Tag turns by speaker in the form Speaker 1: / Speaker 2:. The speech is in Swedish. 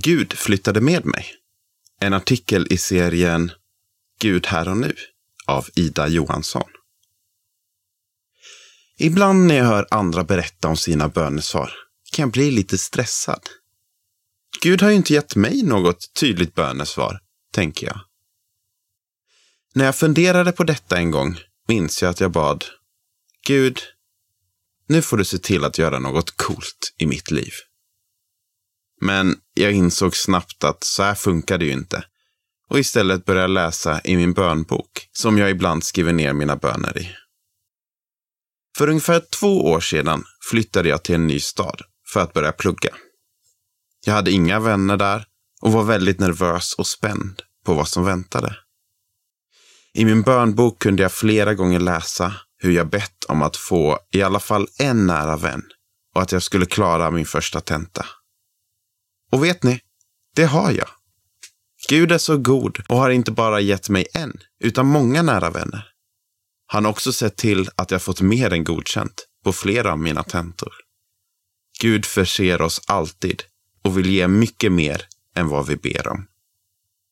Speaker 1: Gud flyttade med mig. En artikel i serien Gud här och nu av Ida Johansson. Ibland när jag hör andra berätta om sina bönesvar kan jag bli lite stressad. Gud har ju inte gett mig något tydligt bönesvar, tänker jag. När jag funderade på detta en gång minns jag att jag bad Gud, nu får du se till att göra något coolt i mitt liv. Men jag insåg snabbt att så här funkar det ju inte. Och istället började jag läsa i min bönbok, som jag ibland skriver ner mina böner i. För ungefär två år sedan flyttade jag till en ny stad för att börja plugga. Jag hade inga vänner där och var väldigt nervös och spänd på vad som väntade. I min bönbok kunde jag flera gånger läsa hur jag bett om att få i alla fall en nära vän och att jag skulle klara min första tenta. Och vet ni? Det har jag. Gud är så god och har inte bara gett mig en, utan många nära vänner. Han har också sett till att jag fått mer än godkänt på flera av mina tentor. Gud förser oss alltid och vill ge mycket mer än vad vi ber om.